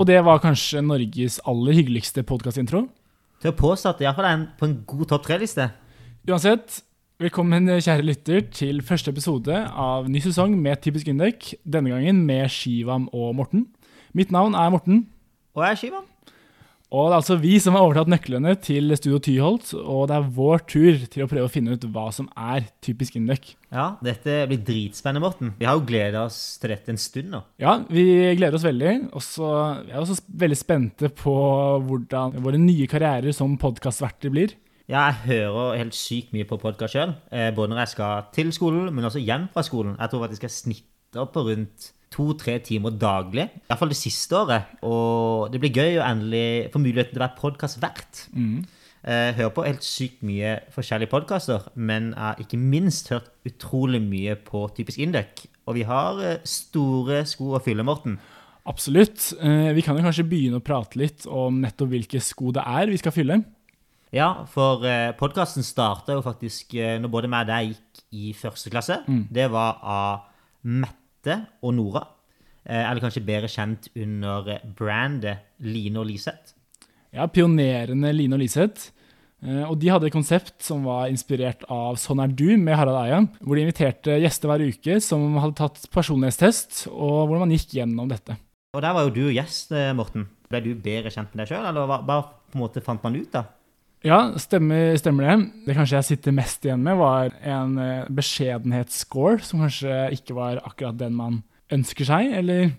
Og det var kanskje Norges aller hyggeligste podkastintro. Til å påstå at det iallfall er en, på en god topp tre-liste. Uansett, velkommen kjære lytter til første episode av ny sesong med Typisk Indek. Denne gangen med Shivam og Morten. Mitt navn er Morten. Og jeg er Shivam. Og det er altså vi som har overtatt nøklene til Studio Tyholt, og det er vår tur til å prøve å finne ut hva som er typisk Indek. Ja, dette blir dritspennende, Morten. Vi har jo gleda oss til dette en stund nå. Ja, vi gleder oss veldig. Og så er vi også veldig spente på hvordan våre nye karrierer som podkastverter blir. Ja, jeg hører helt sykt mye på podkast sjøl. Eh, både når jeg skal til skolen, men også hjem fra skolen. Jeg tror faktisk jeg snitter på rundt to-tre timer daglig. Iallfall det siste året. Og det blir gøy å endelig få muligheten til å være podkastvert. Mm. Jeg hører på helt sykt mye forskjellige podkaster, men jeg har ikke minst hørt utrolig mye på Typisk Indek. Og vi har eh, store sko å fylle, Morten. Absolutt. Eh, Vi kan jo kanskje begynne å prate litt om nettopp hvilke sko det er vi skal fylle. Ja, for eh, podkasten starta jo faktisk eh, når både meg og deg gikk i første klasse. Det var av Mette og Nora. Eh, eller kanskje bedre kjent under eh, brandet Line og Liseth. Ja, Pionerene Line og Liseth. Eh, Og de hadde et konsept som var inspirert av Sånn er du med Harald Eia. Hvor de inviterte gjester hver uke som hadde tatt personlighetstest, og hvordan man gikk gjennom dette. Og der var jo du gjest, Morten. Ble du bedre kjent med deg sjøl, eller hva, hva på en måte fant man ut da? Ja, stemmer, stemmer det. Det kanskje jeg sitter mest igjen med, var en eh, beskjedenhetsscore, som kanskje ikke var akkurat den man ønsker seg, eller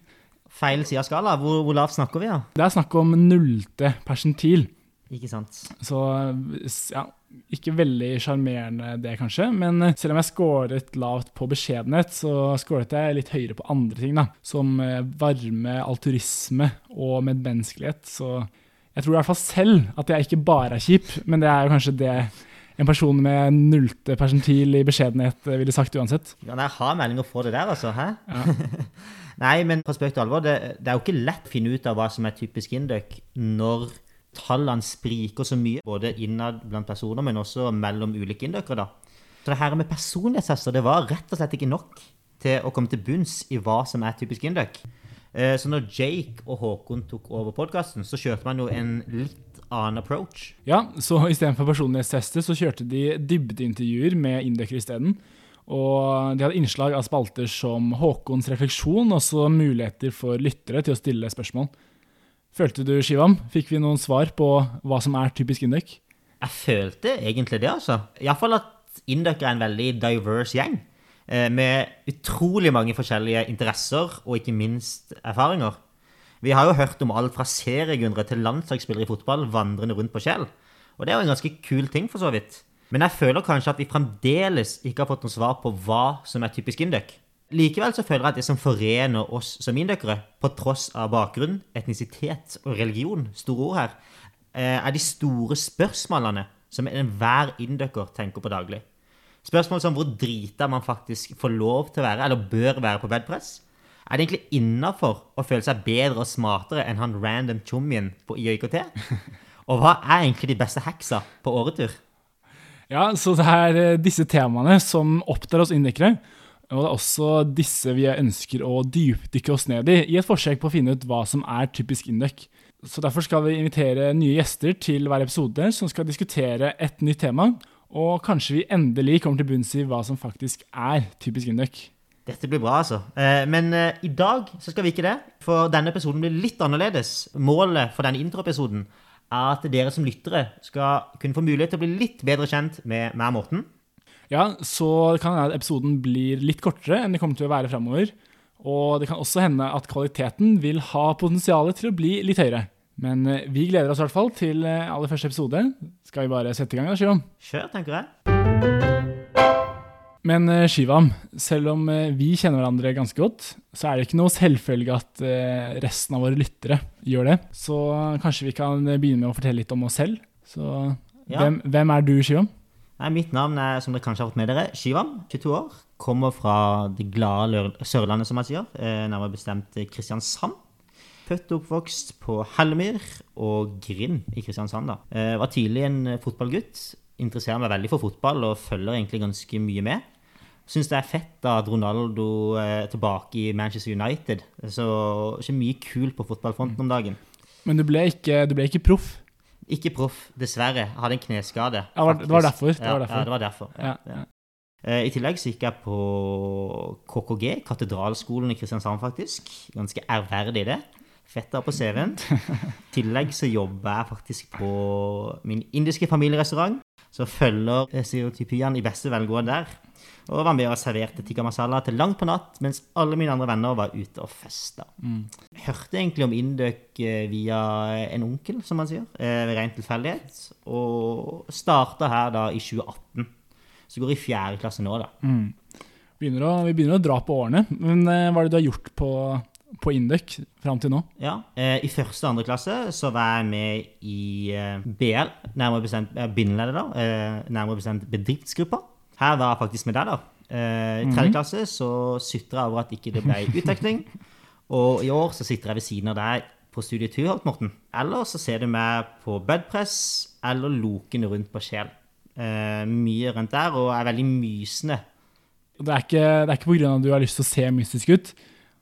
Feil side av skala? Hvor, hvor lavt snakker vi, da? Det er snakk om nullte persentil. Ikke sant? Så ja, ikke veldig sjarmerende det, kanskje. Men eh, selv om jeg scoret lavt på beskjedenhet, så scoret jeg litt høyere på andre ting, da. Som eh, varme, alturisme og medmenneskelighet. Så jeg tror i hvert fall selv at jeg ikke bare er kjip, men det er jo kanskje det en person med nullte persentil i beskjedenhet eh, ville sagt uansett. Ja, det er hard melding å få det der, altså. Hæ? Ja. Nei, men på spøk til alvor, det, det er jo ikke lett å finne ut av hva som er typisk induc når tallene spriker så mye, både innad blant personer, men også mellom ulike indøkere, da. Så det her med personlighetstester, det var rett og slett ikke nok til å komme til bunns i hva som er typisk Indøk. Eh, Så når Jake og Håkon tok over podkasten, så kjørte man jo en litt annen approach. Ja, så istedenfor personlighetstester så kjørte de dybdeintervjuer med inndøkkere isteden. Og de hadde innslag av spalter som Håkons refleksjon, og så muligheter for lyttere til å stille spørsmål. Følte du, Shivam, fikk vi noen svar på hva som er typisk indøk? Jeg følte egentlig det, altså. Iallfall at Indøk er en veldig diverse gjeng. Eh, Med utrolig mange forskjellige interesser og ikke minst erfaringer. Vi har jo hørt om alt fra seriegründere til landslagsspillere i fotball vandrende rundt på Kjell. Og det er jo en ganske kul ting, for så vidt. Men jeg føler kanskje at vi fremdeles ikke har fått noe svar på hva som er typisk indøk. Likevel så føler jeg at det som forener oss som indøkere, på tross av bakgrunn, etnisitet og religion, store ord her, eh, er de store spørsmålene som enhver indøker tenker på daglig. Spørsmål som hvor drita man faktisk får lov til å være, eller bør være på bedpress. Er det egentlig innafor å føle seg bedre og smartere enn han random chommien på IIKT? Og hva er egentlig de beste hacksa på åretur? Ja, så det er eh, disse temaene som opptar oss inndøkkere. Og det er også disse vi ønsker å dypdykke oss ned i, i et forsøk på å finne ut hva som er typisk indøk. Så derfor skal vi invitere nye gjester til hver episode som skal diskutere et nytt tema. Og kanskje vi endelig kommer til bunns i hva som faktisk er typisk Induc. Dette blir bra, altså. Eh, Men eh, i dag så skal vi ikke det, for denne episoden blir litt annerledes. Målet for denne introepisoden er at dere som lyttere skal kunne få mulighet til å bli litt bedre kjent med meg og Morten. Ja, så det kan hende at episoden blir litt kortere enn det kommer til å være framover. Og det kan også hende at kvaliteten vil ha potensial til å bli litt høyere. Men eh, vi gleder oss i hvert fall til eh, aller første episode. Skal vi bare sette i gang, da, Shivam? Kjør, tenker jeg. Men eh, Shivam, selv om vi kjenner hverandre ganske godt, så er det ikke noe selvfølge at resten av våre lyttere gjør det. Så kanskje vi kan begynne med å fortelle litt om oss selv. Så Ja. hvem, hvem er du, Shivam? Nei, Mitt navn er, som dere kanskje har fått med dere, Shivam. 22 år. Kommer fra det glade Sørlandet, som man sier. Nærmere bestemt Kristiansand. Født og oppvokst på Hellemyr og Grim i Kristiansand. da. Jeg var tidlig en eh, fotballgutt. Interesserer meg veldig for fotball og følger egentlig ganske mye med. Syns det er fett da at Ronaldo er tilbake i Manchester United. Så ikke mye kult på fotballfronten om dagen. Men du ble ikke, du ble ikke proff. Ikke proff, dessverre. Jeg Hadde en kneskade. Ja, var- det var derfor, det var derfor. Ja, det var derfor. Ja, Ja. Eh, I tillegg så gikk jeg på KKG, Katedralskolen i Kristiansand, faktisk. Ganske ærverdig, det. Fett da på CV-en. I tillegg så jobber jeg faktisk på min indiske familierestaurant, så følger eh, stereotypiene i beste velgående der. Og var med og serverte tikka masala til langt på natt, mens alle mine andre venner var ute og festa. Mm. Hørte egentlig om Indøk eh, via en onkel, som man sier, eh, ved ren tilfeldighet. Og starta her da i 2018. Så går i fjerde klasse nå, da. Mm. Begynner å, vi begynner å dra på årene. Men hva er det du har gjort på, på Induc fram til nå? Ja, eh, I første og andre klasse så var jeg med i eh, BL, nærmere bestemt eh, bindeleder, da. Nærmere bestemt bedriftsgruppa. Her var jeg faktisk med deg, da. Eh, I tredje klasse så sutra jeg over at ikke det ble utveksling. Og i år så sitter jeg ved siden av deg på studiet Tyholt, Morten. Eller så ser du meg på bedpress eller loken rundt på Sjel. Eh, mye rundt der, og er veldig mysende. Det er ikke, det er ikke pga. at du har lyst til å se mystisk ut,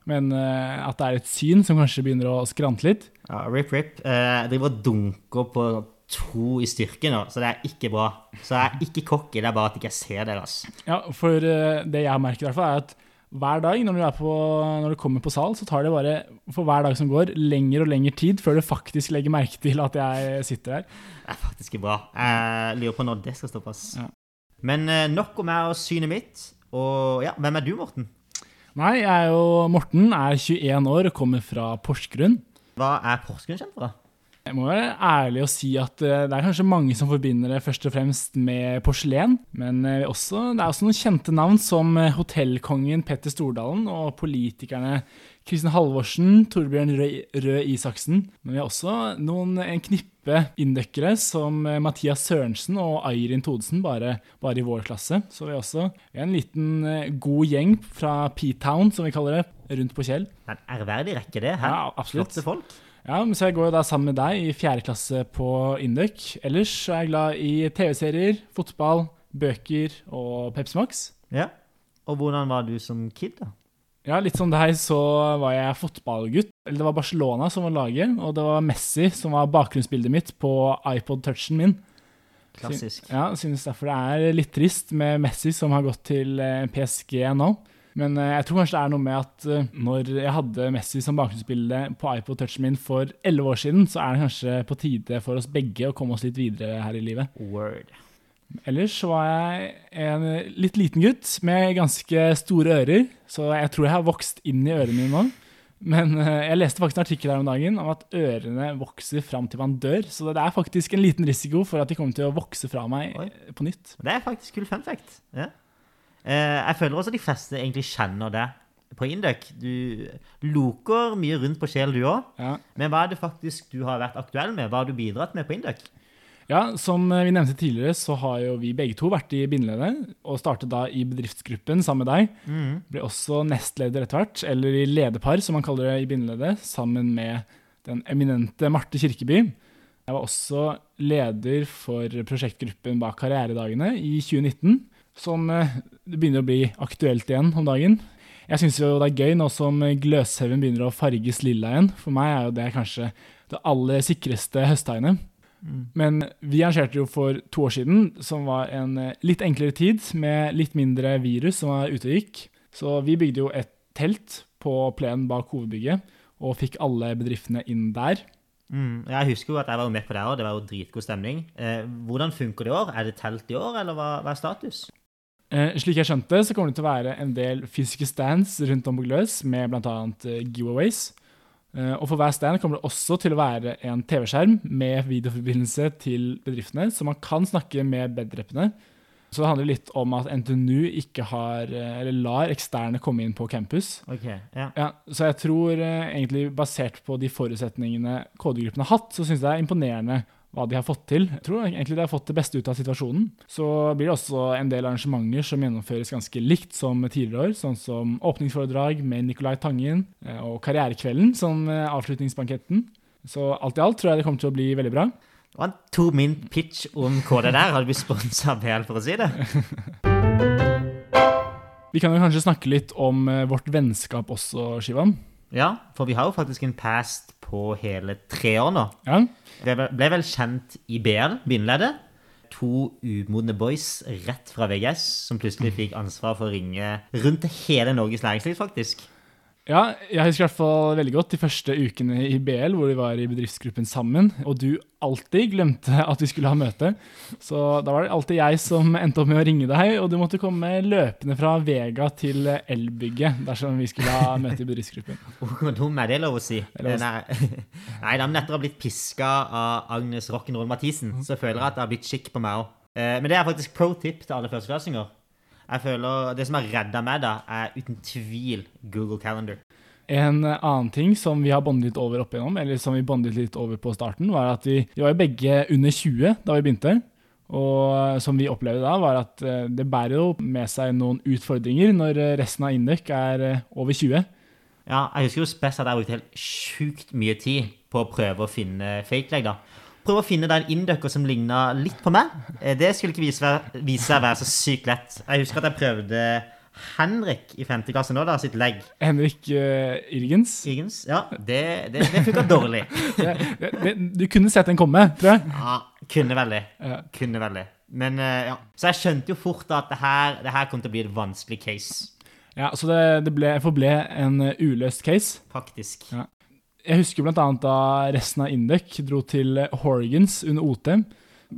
men uh, at det er et syn som kanskje begynner å skrante litt. Ja, rip, rip. Uh, jeg driver og dunker på to i styrke nå, så det er ikke bra. Så jeg er ikke cocky, det er bare at jeg ikke ser dere. Altså. Ja, For uh, det jeg merker, i hvert fall er at hver dag når du, på, når du kommer på sal, så tar det bare for hver dag som går, lengre og lengre tid før du faktisk legger merke til at jeg sitter her. Det er faktisk bra. Jeg lurer på når det skal stoppes. Ja. Men eh, nok om meg og synet mitt. Og ja, hvem er du, Morten? Nei, jeg er jo Morten, er 21 år kommer fra Porsgrunn. Hva er Porsgrunn kjent for? Jeg må være ærlig og si at eh, det er kanskje mange som forbinder det først og fremst med porselen, men eh, også, det er også noen kjente navn som eh, hotellkongen Petter Stordalen og politikerne Kristin Halvorsen, Torbjørn Røe, Isaksen. Men vi har også noen, en knippe inndøkkere som Mathias Sørensen og Eirin Thodesen, bare, bare i vår klasse. Så vi har også en liten god gjeng fra P-Town, som vi kaller det, rundt på Kjell. Det er en ærverdig rekke, det. Her. Ja, absolutt. Flotte folk. Ja, så jeg går jo da sammen med deg i fjerde klasse på Induc. Ellers er jeg glad i TV-serier, fotball, bøker og Pepsi Max. Ja. Og hvordan var du som kid, da? Ja, litt som deg så var jeg fotballgutt. Eller det var Barcelona som var laget, og det var Messi som var bakgrunnsbildet mitt på iPod-touchen min. Klassisk. Ja, jeg synes derfor det er litt trist med Messi som har gått til eh, PSG nå. Men eh, jeg tror kanskje det er noe med at eh, når jeg hadde Messi som bakgrunnsbilde på iPod Touchen min for elleve år siden, så er det kanskje på tide for oss begge å komme oss litt videre her i livet. Word. Ellers så var jeg en litt liten gutt med ganske store ører, så jeg tror jeg har vokst inn i ørene mine nå. Men eh, jeg leste faktisk en artikkel her om dagen om at ørene vokser fram til man dør, så det er faktisk en liten risiko for at de kommer til å vokse fra meg Oi. på nytt. Det er faktisk kul fun fact. Ja. Eh, jeg føler også de fleste egentlig kjenner det på Induc. Du loker mye rundt på sjel, du òg. Ja. Men hva er det faktisk du har vært aktuell med? Hva har du bidratt med på Induc? Ja, som eh, vi nevnte tidligere, så har jo vi begge to vært i bindeleddet, og startet da i bedriftsgruppen sammen med deg. Mm. Ble også nestleder etter hvert, eller i lederpar, som man kaller det i bindeleddet, sammen med den eminente Marte Kirkeby. Jeg var også leder for prosjektgruppen bak Karrieredagene i 2019, som eh, det begynner å bli aktuelt igjen om dagen. Jeg syns jo det er gøy nå som Gløshaugen begynner å farges lilla igjen. For meg er jo det kanskje det aller sikreste høsttegnet. Men vi arrangerte jo for to år siden, som var en eh, litt enklere tid, med litt mindre virus som var ute og gikk. Så vi bygde jo et telt på plenen bak hovedbygget, og fikk alle bedriftene inn der. Mm. Jeg husker jo at jeg var med på det òg. Det var jo dritgod stemning. Eh, hvordan funker det i år? Er det telt i år, eller hva, hva er status? Eh, slik jeg skjønte, så kommer det til å være en del fysiske stands rundt om på Gløs, med bl.a. Uh, giveaways. Eh, og for hver stand kommer det også til å være en TV-skjerm med videoforbindelse til bedriftene, så man kan snakke med bedrepene. Så det handler litt om at NTNU ikke har, eh, eller lar eksterne komme inn på campus. Okay, ja. Ja, så jeg tror eh, egentlig basert på de forutsetningene kodegruppen har hatt, så syns jeg det er imponerende hva de har fått til. Jeg tror egentlig de har fått det beste ut av situasjonen. Så blir det også en del arrangementer som gjennomføres ganske likt som tidligere år, sånn som åpningsforedrag med Nicolai Tangen eh, og Karrierekvelden som eh, avslutningsbanketten. Så alt i alt tror jeg det kommer til å bli veldig bra. Det var en to min pitch om KD der. Hadde vi sponsa BL, for å si det. Vi kan jo kanskje snakke litt om eh, vårt vennskap også, Shivam. Ja, for vi har jo faktisk en past på hele tre år nå. Ja, Det ble vel kjent i BL, bindeleddet. To umodne boys rett fra VGS som plutselig fikk ansvar for å ringe rundt hele Norges næringsliv, faktisk. Ja, jeg husker i hvert fall veldig godt de første ukene i BL, hvor vi var i bedriftsgruppen sammen, og du alltid glemte at vi skulle ha møte. Så da var det alltid jeg som endte opp med å ringe deg, og du måtte komme løpende fra Vega til Elbygget dersom vi skulle ha møte i bedriftsgruppen. Hvor dum er det lov å si? Nei, Nei da, men etter å ha blitt piska av Agnes Rock'n'Roll Mathisen, så føler jeg at det har blitt skikk på meg òg. Men det er faktisk pro tip til alle førsteklassinger. Jeg føler Det som har redda meg, da, er uten tvil Google Calendar. En annen ting som vi har bondet litt over opp igjennom, eller som vi bondet litt over på starten, var at vi, vi var jo begge under 20 da vi begynte. Og som vi opplevde da, var at eh, det bærer jo med seg noen utfordringer når eh, resten av Induc er eh, over 20. Ja, jeg husker jo spesielt at jeg brukte helt sjukt mye tid på å prøve å finne fake leg, da. Prøve å finne den en inducker som ligna litt på meg. Eh, Det skulle ikke vise, vise seg å være så sykt lett. Jeg husker at jeg prøvde Henrik i 5. klasse nå, da, sitt legg. Henrik uh, Irgens. Irgens. Ja, det, det, det funka dårlig. Det, det, det, du kunne sett den komme, tror jeg. Ja, kunne veldig. Ja. Kunne veldig. Men uh, ja. Så jeg skjønte jo fort at det her, det her kom til å bli et vanskelig case, Ja, Så det, det ble, forble en uløst case. faktisk. Ja. Jeg husker bl.a. da resten av Indek dro til Horgans under OT.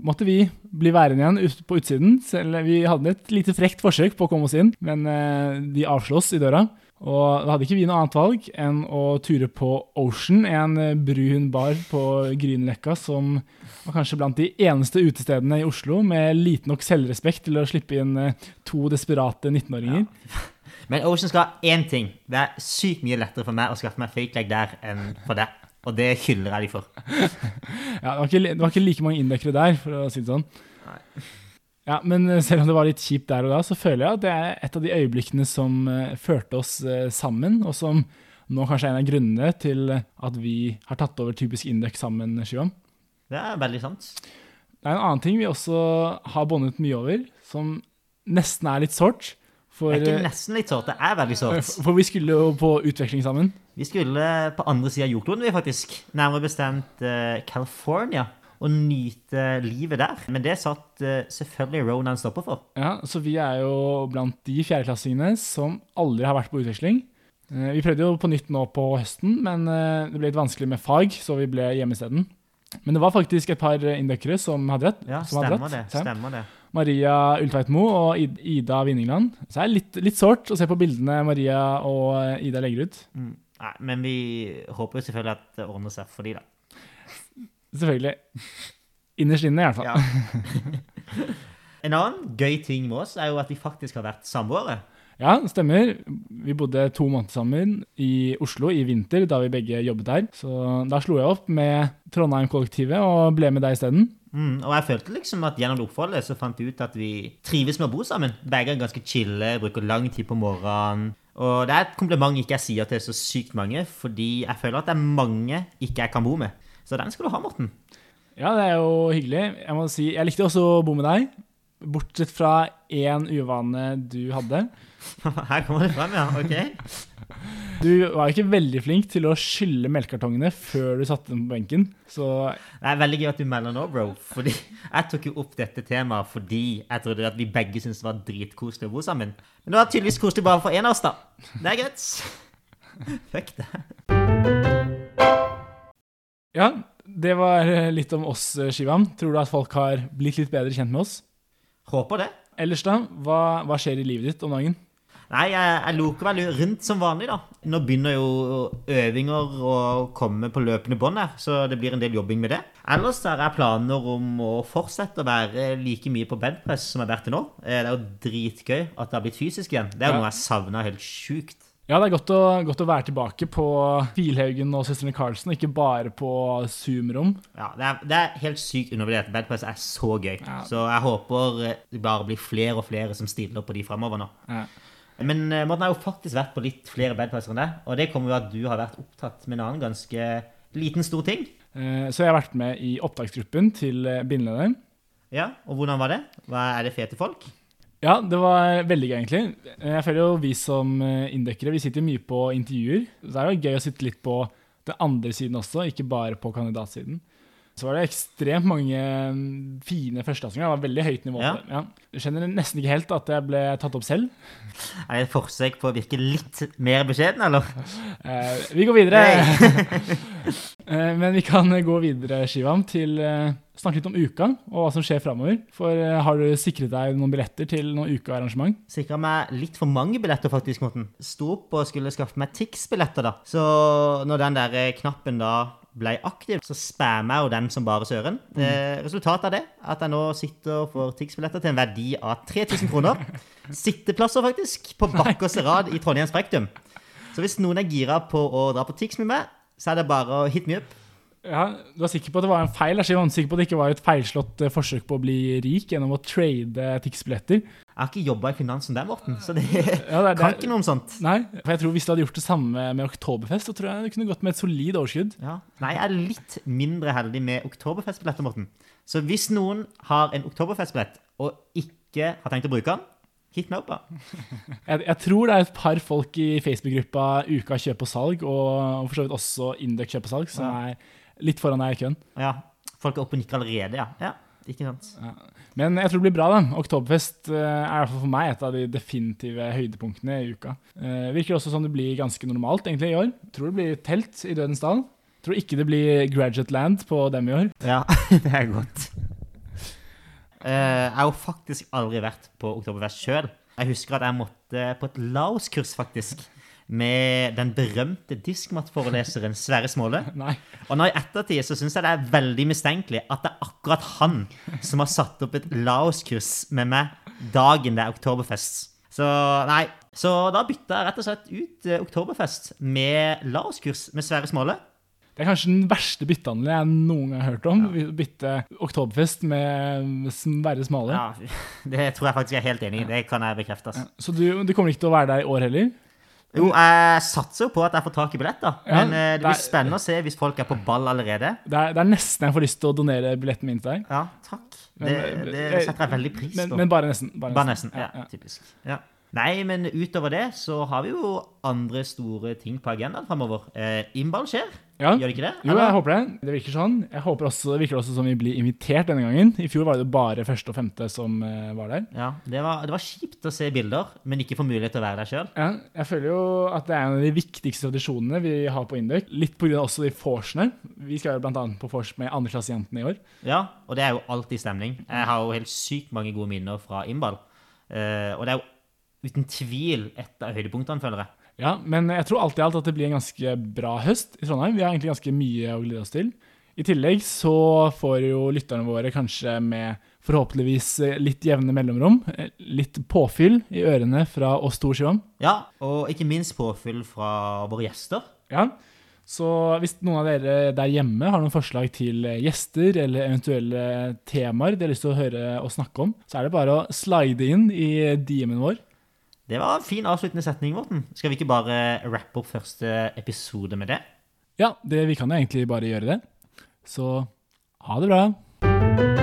Måtte vi bli værende igjen på utsiden. Selv vi hadde et lite frekt forsøk på å komme oss inn, men eh, de avslo oss i døra. Og da hadde ikke vi noe annet valg enn å ture på Ocean, en eh, brun bar på Grünerløkka som var kanskje blant de eneste utestedene i Oslo med lite nok selvrespekt til å slippe inn eh, to desperate 19-åringer. Men Ocean skal ha én ting. Det er sykt mye lettere for meg å skaffe meg fake leg der enn for deg. Og det hyller jeg de for. Ja, det var, ikke, det var ikke like mange inndøkkere der, for å si det sånn. Ja, Men eh, selv om det var litt kjipt der og da, så føler jeg at det er et av de øyeblikkene som eh, førte oss eh, sammen, og som nå kanskje er en av grunnene til at vi har tatt over typisk Induc sammen, Shivam. Det er veldig sant. Det er en annen ting vi også har båndet mye over, som nesten er litt sårt. For, Det er ikke nesten litt sårt, det er veldig eh, sårt. for vi skulle jo på utveksling sammen. Vi skulle på andre sida av jordkloden, vi faktisk. Nærmere bestemt eh, California. Og nyte livet der. Men det satt eh, selvfølgelig Ronan stopper for. Ja, Så vi er jo blant de fjerdeklassingene som aldri har vært på utveksling. Eh, Vi prøvde jo på nytt nå på høsten, men eh, det ble litt vanskelig med fag, så vi ble hjemme isteden. Men det var faktisk et par indøkere som hadde rett. Ja, stemmer, hadde stemmer det. Stemmer det. Maria Ultveitmo og Ida Vinningland. Så det er litt, litt sårt å se på bildene Maria og eh, Ida legger ut. Mm. Nei, men vi håper jo selvfølgelig at det ordner seg for de, da. Selvfølgelig. Innerst inne, i hvert fall. Ja. en annen gøy ting med oss er jo at vi faktisk har vært samboere. Ja, det stemmer. Vi bodde to måneder sammen i Oslo i vinter, da vi begge jobbet der. Så da slo jeg opp med Trondheim-kollektivet og ble med deg isteden. Mm, og jeg følte liksom at gjennom det oppholdet så fant vi ut at vi trives med å bo sammen. Begge er ganske chille, bruker lang tid på morgenen. Og det er et kompliment ikke jeg sier til så sykt mange, fordi jeg føler at det er mange ikke jeg kan bo med. Så den skal du ha, Morten. Ja, det er jo hyggelig. Jeg må si, jeg likte også å bo med deg. Bortsett fra én uvane du hadde. Her kommer det frem, ja. Ok. Du var ikke veldig flink til å skylle melkekartongene før du satte dem på benken. Så Det er veldig gøy at du melder nå, bro. Fordi jeg tok jo opp dette temaet fordi jeg trodde at vi begge syntes det var dritkoselig å bo sammen. Men det var tydeligvis koselig bare for én av oss, da. Det er greit. Fuck det. ja, det var litt om oss, Shivam. Tror du at folk har blitt litt bedre kjent med oss? Håper det. Ellers, da? Hva, hva skjer i livet ditt om dagen? Nei, jeg, jeg loker vel rundt som vanlig, da. Nå begynner jo øvinger å komme på løpende bånd her, så det blir en del jobbing med det. Ellers har jeg planer om å fortsette å være like mye på bedpress som jeg har vært til nå. Eh, Det er jo dritgøy at det har blitt fysisk igjen. Det er jo noe jeg savna helt sjukt. Ja, det er godt å, godt å være tilbake på Filhaugen og Søstrene Carlsen, ikke bare på Zoom-rom. Ja, det er, det er helt sykt undervurdert. Bedpress er så gøy. Ja. Så jeg håper det bare blir flere og flere som stiller på de fremover nå. Ja. Men eh, Morten har jo faktisk vært på litt flere bedpresser enn deg, og det kommer jo at du har vært opptatt med en annen ganske liten, stor ting. Eh, Så jeg har vært med i opptaksgruppen til eh, bindelederen. Ja, og hvordan var det? Hva Er det fete folk? Ja, det var veldig gøy, egentlig. Jeg føler jo vi som inndekkere, inndøkkere, vi sitter mye på intervjuer. Så det er jo gøy å sitte litt på den andre siden også, ikke bare på kandidatsiden. Så var det ekstremt mange mm, fine førsteklassinger. Det var veldig høyt nivå. Ja. Ja. Jeg skjønner nesten ikke helt at jeg ble tatt opp selv. Er det et forsøk på å virke litt mer beskjeden, eller? Eh, vi går videre. Eh, Men vi kan gå videre, Shivam, til eh, snakke litt om uka og hva som skjer framover. For eh, har du sikret deg noen billetter til noen ukearrangement? Sikra meg litt for mange billetter, faktisk, Morten. Sto opp og skulle skaffe meg Tix-billetter, da. Så når den der eh, knappen da ble aktiv, så spammer jeg jo den som bare søren. Eh, resultatet av det at jeg nå sitter og får Tix-billetter til en verdi av 3000 kroner. Sitteplasser, faktisk, på bakerste rad i Trondheim Spektrum. Så hvis noen er gira på å dra på Tix med meg, så er det bare å hit me up. Ja, Du er sikker på at det var en feil? Jeg er sikker på at det ikke var et feilslått eh, forsøk på å bli rik gjennom å trade Tix-billetter? Jeg har ikke jobba i finansen der, Morten, så det Ja, det det kan ikke noe om sånt. Nei, for jeg tror Hvis du hadde gjort det samme med Oktoberfest, så tror jeg det kunne gått med et solid overskudd. Ja. Nei, jeg er litt mindre heldig med Oktoberfest-billetter, Morten. Så hvis noen har en Oktoberfest-billett og ikke har tenkt å bruke den, hit meg opp, da. Jeg, jeg tror det er et par folk i Facebook-gruppa Uka kjøp og salg, og, for så vidt også Indøk kjøp og salg, som er litt foran deg i køen. Ja, folk er oppe og nikker allerede, ja. ja. Ikke sant? Men jeg tror det blir bra. da. Oktoberfest eh, er i hvert fall for meg et av de definitive høydepunktene i uka. Eh, virker også som det blir ganske normalt egentlig i år. Tror det blir telt i Dødens dal. Tror ikke det blir Graduate Land på dem i år. Ja, det er godt. Eh, jeg har jo faktisk aldri vært på Oktoberfest sjøl. Jeg husker at jeg måtte på et Laos-kurs, faktisk. Med den berømte diskmattforeleseren Sverre Småle. Og nå i ettertid så syns jeg det er veldig mistenkelig at det er akkurat han som har satt opp et Laos-kurs med meg dagen det er Oktoberfest. Så nei. Så da bytta jeg rett og slett ut eh, Oktoberfest med Laos-kurs med Sverre Småle. Det er kanskje den verste byttehandelen jeg noen gang har hørt om. Ja. Bytte Oktoberfest med Sverre Smale. Ja, Det tror jeg faktisk jeg er helt enig i. Det kan jeg bekrefte. Altså. Så du, du kommer ikke til å være der i år heller? Jo, jeg satser jo på at jeg får tak i billett, da. Ja, Men det det det blir er- spennende å se hvis folk er på ball allerede. Det er, det er nesten jeg får lyst til å donere billetten min til deg. Ja, takk. Det, Men, det eh, setter jeg veldig pris Men, på. men bare nesten. Bare Bare nesten. Ja, Ja, ja. typisk. Ja. Nei, men utover det så har vi jo andre store ting på agendaen framover. Eh, Innball skjer, Ja. gjør ikke det? Jo, jeg håper det. Det virker sånn. Jeg håper også, Det virker også som vi blir invitert denne gangen. I fjor var det bare første og femte som eh, var der. Ja, det var, det var kjipt å se bilder, men ikke få mulighet til å være der sjøl. Ja, jeg føler jo at det er en av de viktigste tradisjonene vi har på Indøk. Litt pga. også de vorsene. Vi skal jo bl.a. på vors med andreklassejentene i år. Ja, og det er jo alltid stemning. Jeg har jo helt sykt mange gode minner fra Imbal. Uh, og det er jo uten tvil et av høydepunktene, føler jeg. Ja, Men jeg tror alt i alt at det blir en ganske bra høst i Trondheim. Vi har egentlig ganske mye å glede oss til. I tillegg så får jo lytterne våre kanskje med forhåpentligvis litt jevne mellomrom litt påfyll i ørene fra oss to, Shivam. Ja, og ikke minst påfyll fra våre gjester. Ja. Så hvis noen av dere der hjemme har noen forslag til gjester eller eventuelle temaer de har lyst til å høre og snakke om, så er det bare å slide inn i DM-en vår. Det var en fin avsluttende setning, Morten. Skal vi ikke bare rappe opp første episode med det? Ja, det, vi kan jo egentlig bare gjøre det. Så ha det bra.